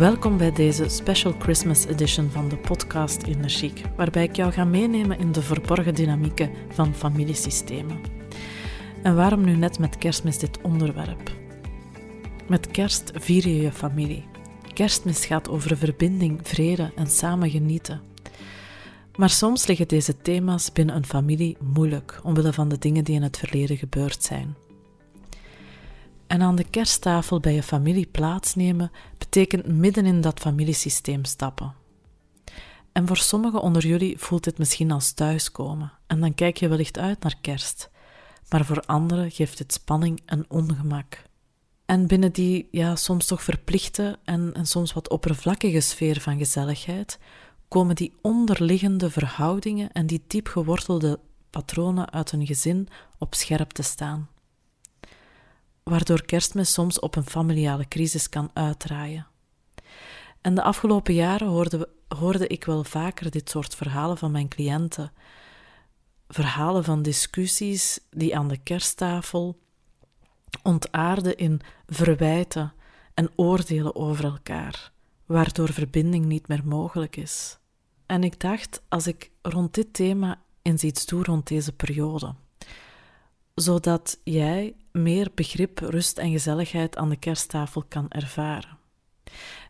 Welkom bij deze special Christmas edition van de podcast Energiek, waarbij ik jou ga meenemen in de verborgen dynamieken van familiesystemen. En waarom nu net met kerstmis dit onderwerp? Met kerst vier je je familie. Kerstmis gaat over verbinding, vrede en samen genieten. Maar soms liggen deze thema's binnen een familie moeilijk omwille van de dingen die in het verleden gebeurd zijn. En aan de kersttafel bij je familie plaatsnemen betekent midden in dat familiesysteem stappen. En voor sommigen onder jullie voelt dit misschien als thuiskomen en dan kijk je wellicht uit naar kerst. Maar voor anderen geeft het spanning en ongemak. En binnen die ja, soms toch verplichte en, en soms wat oppervlakkige sfeer van gezelligheid komen die onderliggende verhoudingen en die diep gewortelde patronen uit een gezin op scherp te staan waardoor kerstmis soms op een familiale crisis kan uitdraaien. En de afgelopen jaren hoorde, hoorde ik wel vaker dit soort verhalen van mijn cliënten. Verhalen van discussies die aan de kersttafel ontaarden in verwijten en oordelen over elkaar, waardoor verbinding niet meer mogelijk is. En ik dacht, als ik rond dit thema eens iets doe rond deze periode, zodat jij meer begrip, rust en gezelligheid aan de kersttafel kan ervaren.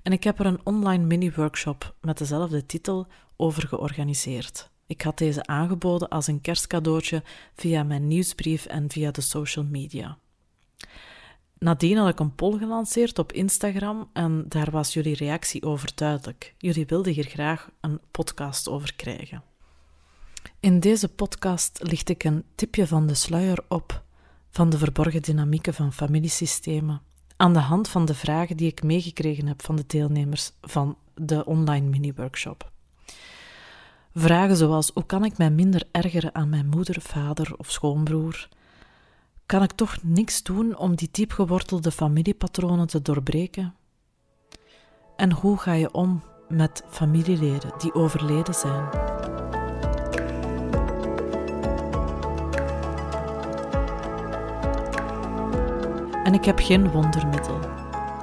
En ik heb er een online mini-workshop met dezelfde titel over georganiseerd. Ik had deze aangeboden als een kerstcadeautje via mijn nieuwsbrief en via de social media. Nadien had ik een poll gelanceerd op Instagram en daar was jullie reactie over duidelijk. Jullie wilden hier graag een podcast over krijgen. In deze podcast licht ik een tipje van de sluier op van de verborgen dynamieken van familiesystemen aan de hand van de vragen die ik meegekregen heb van de deelnemers van de online mini-workshop. Vragen zoals: hoe kan ik mij minder ergeren aan mijn moeder, vader of schoonbroer? Kan ik toch niks doen om die diep gewortelde familiepatronen te doorbreken? En hoe ga je om met familieleden die overleden zijn? En ik heb geen wondermiddel.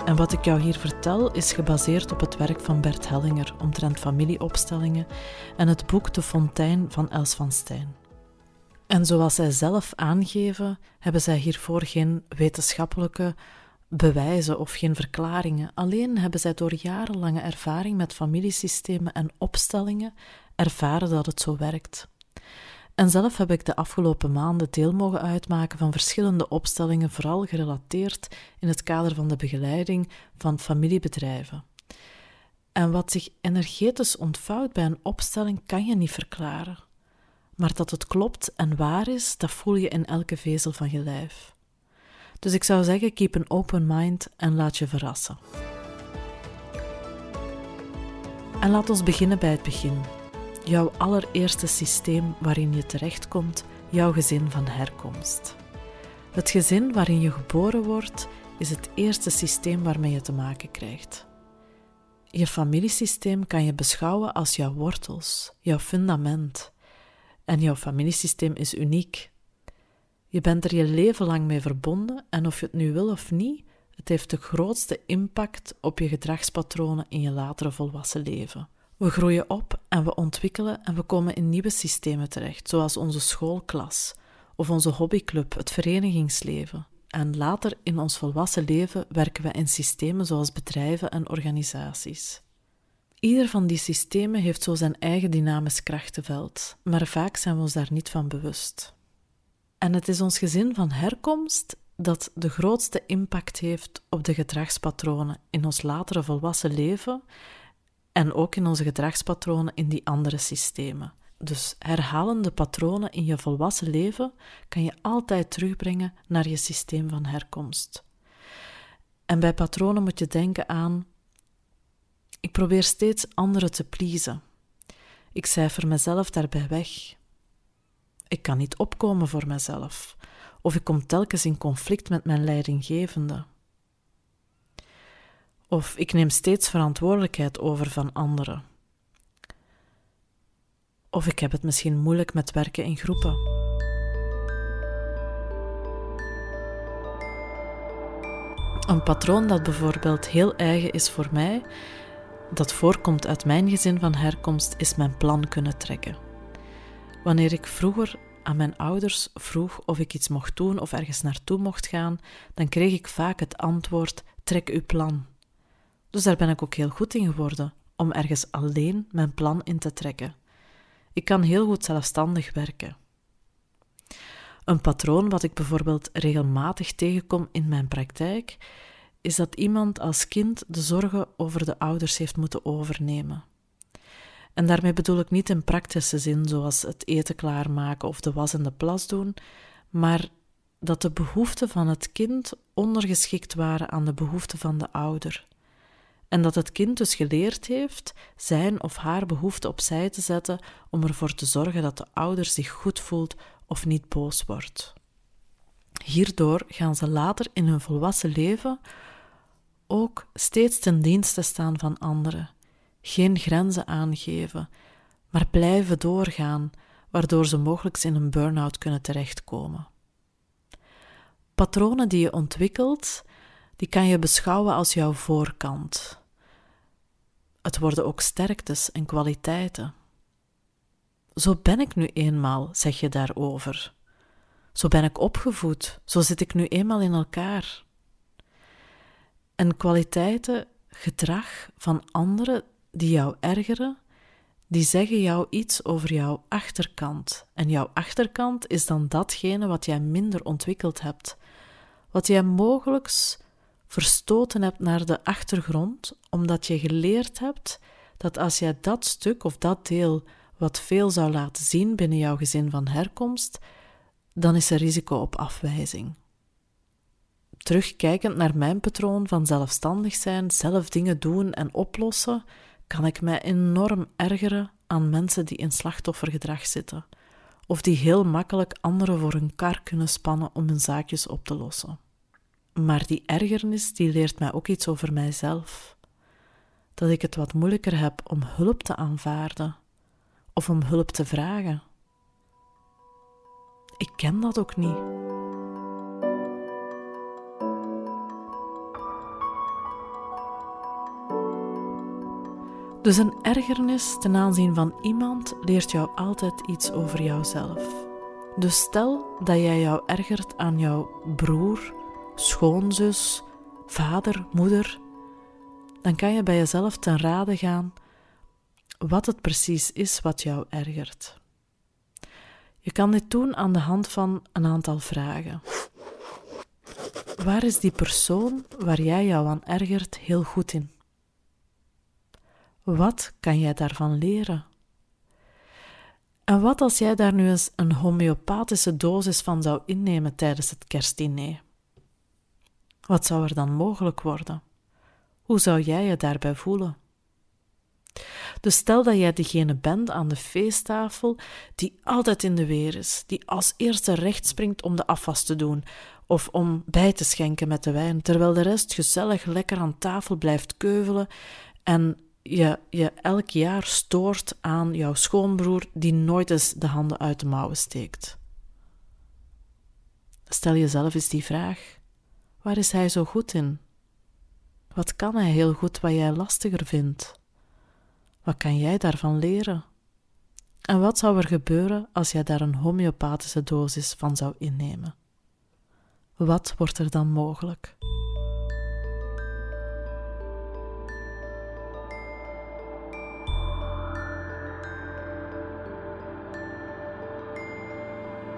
En wat ik jou hier vertel is gebaseerd op het werk van Bert Hellinger omtrent familieopstellingen en het boek De Fontein van Els van Stijn. En zoals zij zelf aangeven, hebben zij hiervoor geen wetenschappelijke bewijzen of geen verklaringen. Alleen hebben zij door jarenlange ervaring met familiesystemen en opstellingen ervaren dat het zo werkt. En zelf heb ik de afgelopen maanden deel mogen uitmaken van verschillende opstellingen, vooral gerelateerd in het kader van de begeleiding van familiebedrijven. En wat zich energetisch ontvouwt bij een opstelling kan je niet verklaren. Maar dat het klopt en waar is, dat voel je in elke vezel van je lijf. Dus ik zou zeggen, keep een open mind en laat je verrassen. En laat ons beginnen bij het begin jouw allereerste systeem waarin je terechtkomt, jouw gezin van herkomst. Het gezin waarin je geboren wordt, is het eerste systeem waarmee je te maken krijgt. Je familiesysteem kan je beschouwen als jouw wortels, jouw fundament. En jouw familiesysteem is uniek. Je bent er je leven lang mee verbonden en of je het nu wil of niet, het heeft de grootste impact op je gedragspatronen in je latere volwassen leven. We groeien op en we ontwikkelen en we komen in nieuwe systemen terecht, zoals onze schoolklas of onze hobbyclub, het verenigingsleven. en later in ons volwassen leven werken we in systemen zoals bedrijven en organisaties. Ieder van die systemen heeft zo zijn eigen dynamisch krachtenveld, maar vaak zijn we ons daar niet van bewust. En het is ons gezin van herkomst dat de grootste impact heeft op de gedragspatronen in ons latere volwassen leven en ook in onze gedragspatronen in die andere systemen. Dus herhalende patronen in je volwassen leven kan je altijd terugbrengen naar je systeem van herkomst. En bij patronen moet je denken aan: ik probeer steeds anderen te pleasen. Ik cijfer mezelf daarbij weg. Ik kan niet opkomen voor mezelf, of ik kom telkens in conflict met mijn leidinggevende. Of ik neem steeds verantwoordelijkheid over van anderen. Of ik heb het misschien moeilijk met werken in groepen. Een patroon dat bijvoorbeeld heel eigen is voor mij, dat voorkomt uit mijn gezin van herkomst, is mijn plan kunnen trekken. Wanneer ik vroeger aan mijn ouders vroeg of ik iets mocht doen of ergens naartoe mocht gaan, dan kreeg ik vaak het antwoord: trek uw plan. Dus daar ben ik ook heel goed in geworden, om ergens alleen mijn plan in te trekken. Ik kan heel goed zelfstandig werken. Een patroon wat ik bijvoorbeeld regelmatig tegenkom in mijn praktijk, is dat iemand als kind de zorgen over de ouders heeft moeten overnemen. En daarmee bedoel ik niet in praktische zin, zoals het eten klaarmaken of de was en de plas doen, maar dat de behoeften van het kind ondergeschikt waren aan de behoeften van de ouder. En dat het kind dus geleerd heeft zijn of haar behoefte opzij te zetten om ervoor te zorgen dat de ouder zich goed voelt of niet boos wordt. Hierdoor gaan ze later in hun volwassen leven ook steeds ten dienste staan van anderen, geen grenzen aangeven, maar blijven doorgaan, waardoor ze mogelijk in een burn-out kunnen terechtkomen. Patronen die je ontwikkelt, die kan je beschouwen als jouw voorkant. Het worden ook sterktes en kwaliteiten. Zo ben ik nu eenmaal, zeg je daarover. Zo ben ik opgevoed, zo zit ik nu eenmaal in elkaar. En kwaliteiten, gedrag van anderen die jou ergeren, die zeggen jou iets over jouw achterkant. En jouw achterkant is dan datgene wat jij minder ontwikkeld hebt, wat jij mogelijk verstoten hebt naar de achtergrond, omdat je geleerd hebt dat als jij dat stuk of dat deel wat veel zou laten zien binnen jouw gezin van herkomst, dan is er risico op afwijzing. Terugkijkend naar mijn patroon van zelfstandig zijn, zelf dingen doen en oplossen, kan ik mij enorm ergeren aan mensen die in slachtoffergedrag zitten, of die heel makkelijk anderen voor hun kar kunnen spannen om hun zaakjes op te lossen. Maar die ergernis die leert mij ook iets over mijzelf. Dat ik het wat moeilijker heb om hulp te aanvaarden of om hulp te vragen. Ik ken dat ook niet. Dus een ergernis ten aanzien van iemand leert jou altijd iets over jouzelf. Dus stel dat jij jou ergert aan jouw broer, schoonzus, vader, moeder, dan kan je bij jezelf ten rade gaan wat het precies is wat jou ergert. Je kan dit doen aan de hand van een aantal vragen. Waar is die persoon waar jij jou aan ergert heel goed in? Wat kan jij daarvan leren? En wat als jij daar nu eens een homeopathische dosis van zou innemen tijdens het kerstdiner? Wat zou er dan mogelijk worden? Hoe zou jij je daarbij voelen? Dus stel dat jij degene bent aan de feesttafel die altijd in de weer is, die als eerste recht springt om de afwas te doen of om bij te schenken met de wijn, terwijl de rest gezellig lekker aan tafel blijft keuvelen en je je elk jaar stoort aan jouw schoonbroer die nooit eens de handen uit de mouwen steekt. Stel jezelf eens die vraag: waar is hij zo goed in? Wat kan hij heel goed wat jij lastiger vindt? Wat kan jij daarvan leren? En wat zou er gebeuren als jij daar een homeopathische dosis van zou innemen? Wat wordt er dan mogelijk?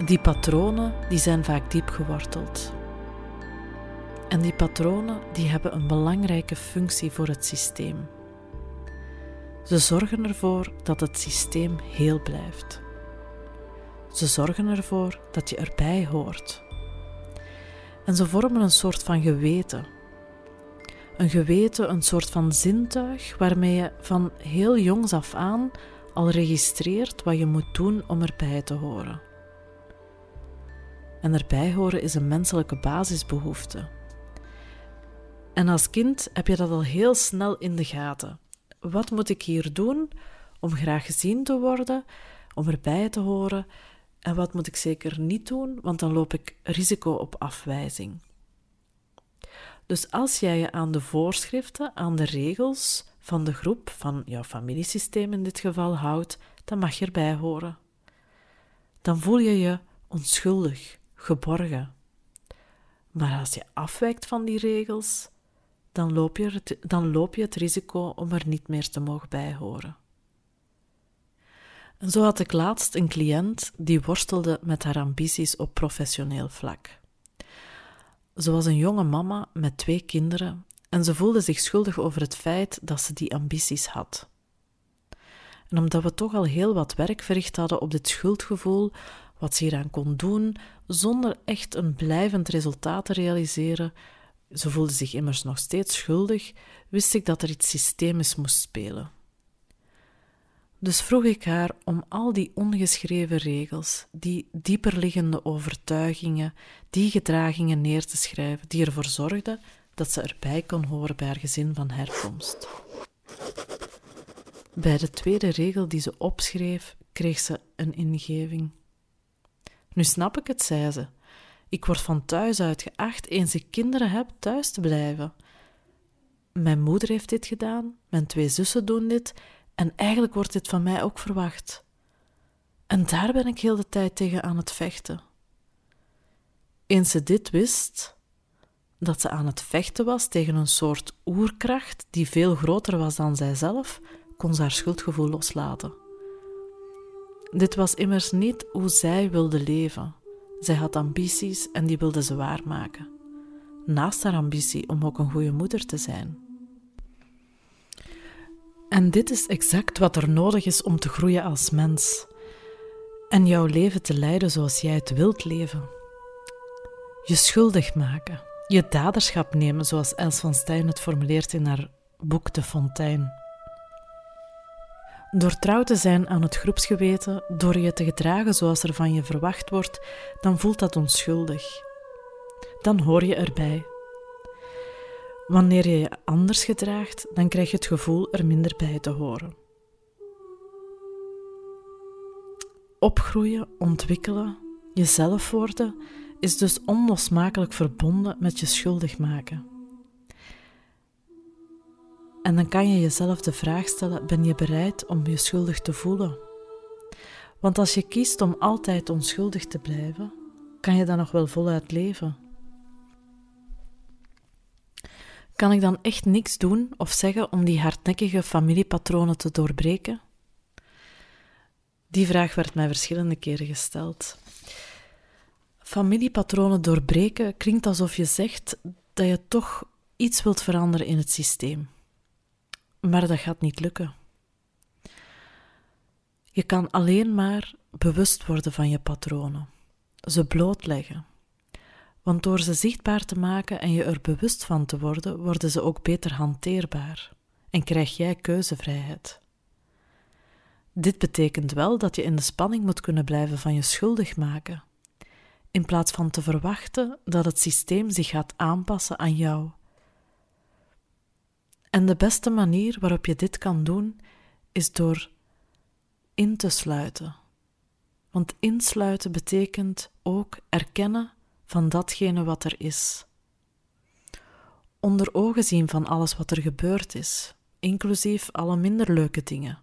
Die patronen die zijn vaak diep geworteld. En die patronen die hebben een belangrijke functie voor het systeem. Ze zorgen ervoor dat het systeem heel blijft. Ze zorgen ervoor dat je erbij hoort. En ze vormen een soort van geweten. Een geweten, een soort van zintuig waarmee je van heel jongs af aan al registreert wat je moet doen om erbij te horen. En erbij horen is een menselijke basisbehoefte. En als kind heb je dat al heel snel in de gaten. Wat moet ik hier doen om graag gezien te worden, om erbij te horen? En wat moet ik zeker niet doen, want dan loop ik risico op afwijzing. Dus als jij je aan de voorschriften, aan de regels van de groep, van jouw familiesysteem in dit geval, houdt, dan mag je erbij horen. Dan voel je je onschuldig, geborgen. Maar als je afwijkt van die regels, dan loop je het, dan loop je het risico om er niet meer te mogen bijhoren. En zo had ik laatst een cliënt die worstelde met haar ambities op professioneel vlak. Ze was een jonge mama met twee kinderen en ze voelde zich schuldig over het feit dat ze die ambities had. En omdat we toch al heel wat werk verricht hadden op dit schuldgevoel, wat ze hieraan kon doen, zonder echt een blijvend resultaat te realiseren, ze voelde zich immers nog steeds schuldig, wist ik dat er iets systemisch moest spelen. Dus vroeg ik haar om al die ongeschreven regels, die dieperliggende overtuigingen, die gedragingen neer te schrijven, die ervoor zorgden dat ze erbij kon horen bij haar gezin van herkomst. Bij de tweede regel die ze opschreef, kreeg ze een ingeving. Nu snap ik het, zei ze. Ik word van thuis uit geacht, eens ik kinderen heb, thuis te blijven. Mijn moeder heeft dit gedaan, mijn twee zussen doen dit, en eigenlijk wordt dit van mij ook verwacht. En daar ben ik heel de tijd tegen aan het vechten. Eens ze dit wist, dat ze aan het vechten was tegen een soort oerkracht die veel groter was dan zijzelf, kon ze haar schuldgevoel loslaten. Dit was immers niet hoe zij wilde leven. Zij had ambities en die wilde ze waarmaken. Naast haar ambitie om ook een goede moeder te zijn. En dit is exact wat er nodig is om te groeien als mens. En jouw leven te leiden zoals jij het wilt leven. Je schuldig maken. Je daderschap nemen zoals Els van Stijn het formuleert in haar boek De Fontein. Door trouw te zijn aan het groepsgeweten, door je te gedragen zoals er van je verwacht wordt, dan voelt dat onschuldig. Dan hoor je erbij. Wanneer je je anders gedraagt, dan krijg je het gevoel er minder bij te horen. Opgroeien, ontwikkelen, jezelf worden, is dus onlosmakelijk verbonden met je schuldig maken. En dan kan je jezelf de vraag stellen: ben je bereid om je schuldig te voelen? Want als je kiest om altijd onschuldig te blijven, kan je dan nog wel voluit leven. Kan ik dan echt niks doen of zeggen om die hardnekkige familiepatronen te doorbreken? Die vraag werd mij verschillende keren gesteld. Familiepatronen doorbreken klinkt alsof je zegt dat je toch iets wilt veranderen in het systeem. Maar dat gaat niet lukken. Je kan alleen maar bewust worden van je patronen, ze blootleggen. Want door ze zichtbaar te maken en je er bewust van te worden, worden ze ook beter hanteerbaar en krijg jij keuzevrijheid. Dit betekent wel dat je in de spanning moet kunnen blijven van je schuldig maken, in plaats van te verwachten dat het systeem zich gaat aanpassen aan jou en de beste manier waarop je dit kan doen is door in te sluiten. Want insluiten betekent ook erkennen van datgene wat er is. Onder ogen zien van alles wat er gebeurd is, inclusief alle minder leuke dingen,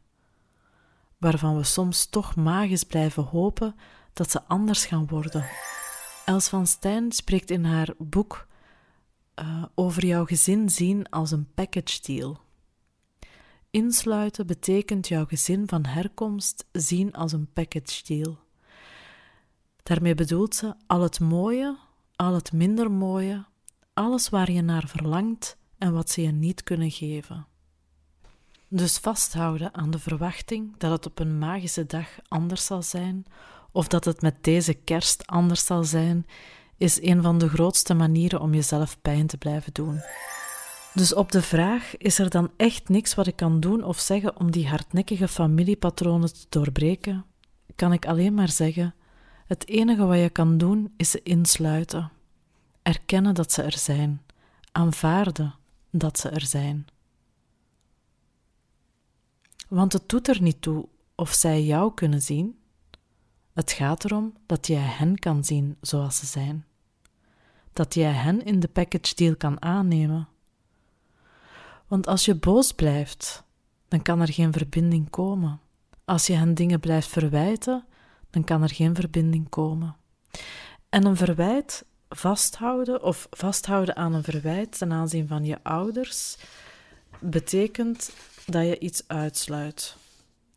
waarvan we soms toch magisch blijven hopen dat ze anders gaan worden Els van Stijn spreekt in haar boek uh, over jouw gezin zien als een package deal. Insluiten betekent jouw gezin van herkomst zien als een package deal. Daarmee bedoelt ze al het mooie, al het minder mooie, alles waar je naar verlangt en wat ze je niet kunnen geven. Dus vasthouden aan de verwachting dat het op een magische dag anders zal zijn, of dat het met deze kerst anders zal zijn, is een van de grootste manieren om jezelf pijn te blijven doen. Dus op de vraag: is er dan echt niks wat ik kan doen of zeggen om die hardnekkige familiepatronen te doorbreken? Kan ik alleen maar zeggen: het enige wat je kan doen is ze insluiten. Erkennen dat ze er zijn. Aanvaarden dat ze er zijn. Want het doet er niet toe of zij jou kunnen zien. Het gaat erom dat jij hen kan zien zoals ze zijn. Dat jij hen in de package deal kan aannemen. Want als je boos blijft, dan kan er geen verbinding komen. Als je hen dingen blijft verwijten, dan kan er geen verbinding komen. En een verwijt vasthouden of vasthouden aan een verwijt ten aanzien van je ouders betekent dat je iets uitsluit.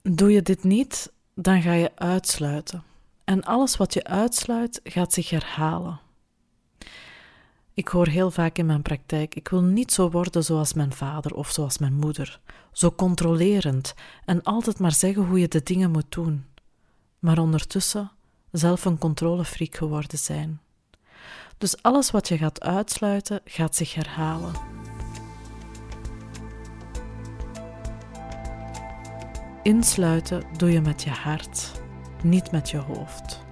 Doe je dit niet, dan ga je uitsluiten. En alles wat je uitsluit gaat zich herhalen. Ik hoor heel vaak in mijn praktijk: ik wil niet zo worden zoals mijn vader of zoals mijn moeder, zo controlerend en altijd maar zeggen hoe je de dingen moet doen, maar ondertussen zelf een controlefreak geworden zijn. Dus alles wat je gaat uitsluiten, gaat zich herhalen. Insluiten doe je met je hart, niet met je hoofd.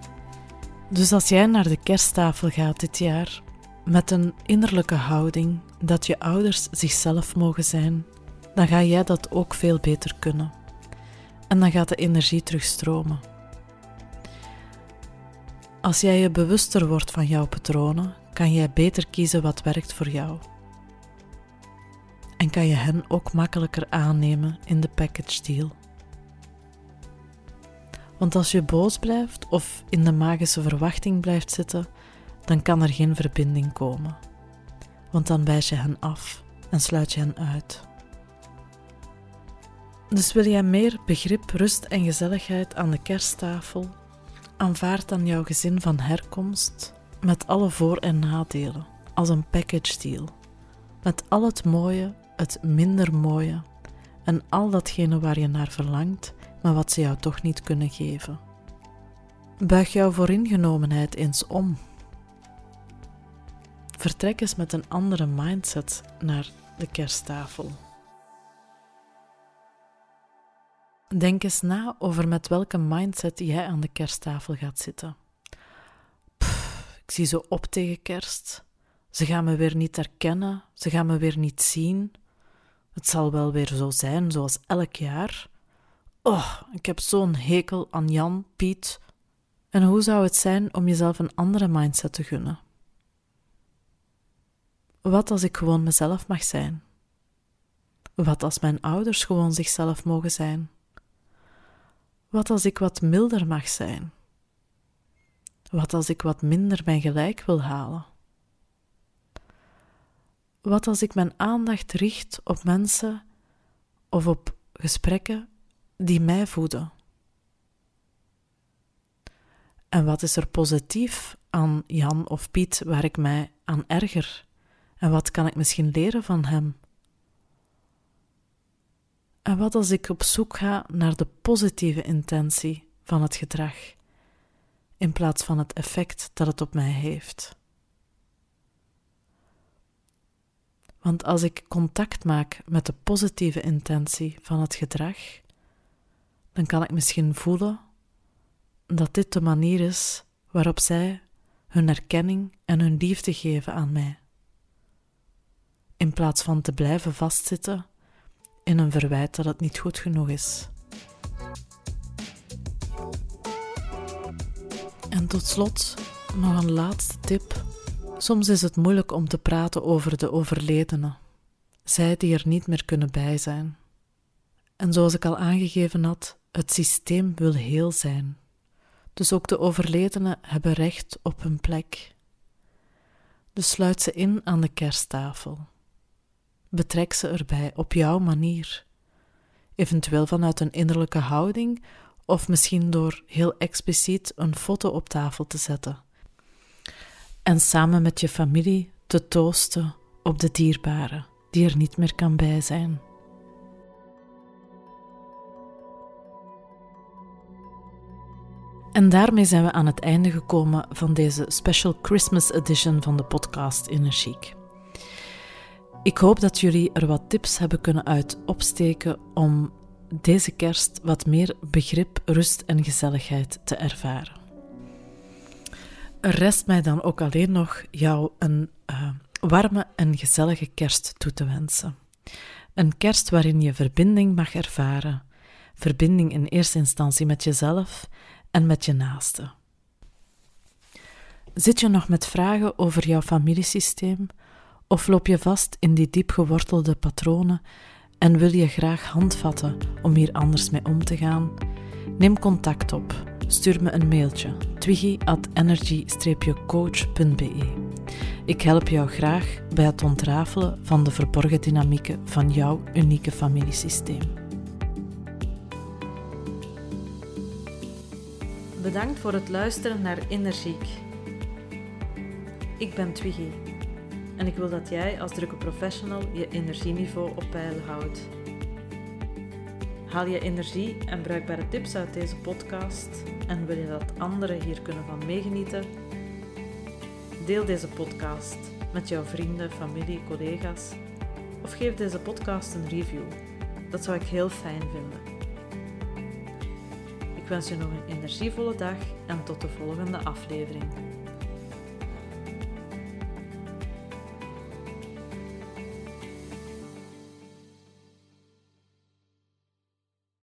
Dus als jij naar de kersttafel gaat dit jaar met een innerlijke houding dat je ouders zichzelf mogen zijn, dan ga jij dat ook veel beter kunnen. En dan gaat de energie terugstromen. Als jij je bewuster wordt van jouw patronen, kan jij beter kiezen wat werkt voor jou. En kan je hen ook makkelijker aannemen in de package deal. Want als je boos blijft of in de magische verwachting blijft zitten, dan kan er geen verbinding komen. Want dan wijs je hen af en sluit je hen uit. Dus wil jij meer begrip, rust en gezelligheid aan de kersttafel? Aanvaard dan jouw gezin van herkomst met alle voor- en nadelen als een package deal. Met al het mooie, het minder mooie en al datgene waar je naar verlangt, maar wat ze jou toch niet kunnen geven. Buig jouw vooringenomenheid eens om. Vertrek eens met een andere mindset naar de kersttafel. Denk eens na over met welke mindset jij aan de kersttafel gaat zitten. ik zie zo op tegen kerst. Ze gaan me weer niet herkennen, ze gaan me weer niet zien. Het zal wel weer zo zijn zoals elk jaar. Oh, ik heb zo'n hekel aan Jan, Piet. En hoe zou het zijn om jezelf een andere mindset te gunnen? Wat als ik gewoon mezelf mag zijn? Wat als mijn ouders gewoon zichzelf mogen zijn? Wat als ik wat milder mag zijn? Wat als ik wat minder mijn gelijk wil halen? Wat als ik mijn aandacht richt op mensen of op gesprekken die mij voeden? En wat is er positief aan Jan of Piet waar ik mij aan erger? En wat kan ik misschien leren van hem? En wat als ik op zoek ga naar de positieve intentie van het gedrag, in plaats van het effect dat het op mij heeft? Want als ik contact maak met de positieve intentie van het gedrag, dan kan ik misschien voelen dat dit de manier is waarop zij hun erkenning en hun liefde geven aan mij. In plaats van te blijven vastzitten in een verwijt dat het niet goed genoeg is. En tot slot nog een laatste tip. Soms is het moeilijk om te praten over de overledenen, zij die er niet meer kunnen bij zijn. En zoals ik al aangegeven had, het systeem wil heel zijn. Dus ook de overledenen hebben recht op hun plek. Dus sluit ze in aan de kersttafel. Betrek ze erbij op jouw manier. Eventueel vanuit een innerlijke houding of misschien door heel expliciet een foto op tafel te zetten. En samen met je familie te toosten op de dierbare die er niet meer kan bij zijn. En daarmee zijn we aan het einde gekomen van deze special Christmas edition van de podcast Energiek. Ik hoop dat jullie er wat tips hebben kunnen uit opsteken om deze kerst wat meer begrip, rust en gezelligheid te ervaren. Er rest mij dan ook alleen nog jou een uh, warme en gezellige kerst toe te wensen. Een kerst waarin je verbinding mag ervaren, verbinding in eerste instantie met jezelf en met je naaste. Zit je nog met vragen over jouw familiesysteem of loop je vast in die diep gewortelde patronen en wil je graag handvatten om hier anders mee om te gaan? Neem contact op. Stuur me een mailtje twiggy at energy-coach.be. Ik help jou graag bij het ontrafelen van de verborgen dynamieken van jouw unieke familiesysteem. Bedankt voor het luisteren naar Energiek. Ik ben Twiggy en ik wil dat jij als drukke professional je energieniveau op peil houdt. Haal je energie en bruikbare tips uit deze podcast en wil je dat anderen hier kunnen van meegenieten? Deel deze podcast met jouw vrienden, familie, collega's of geef deze podcast een review. Dat zou ik heel fijn vinden. Ik wens je nog een energievolle dag en tot de volgende aflevering.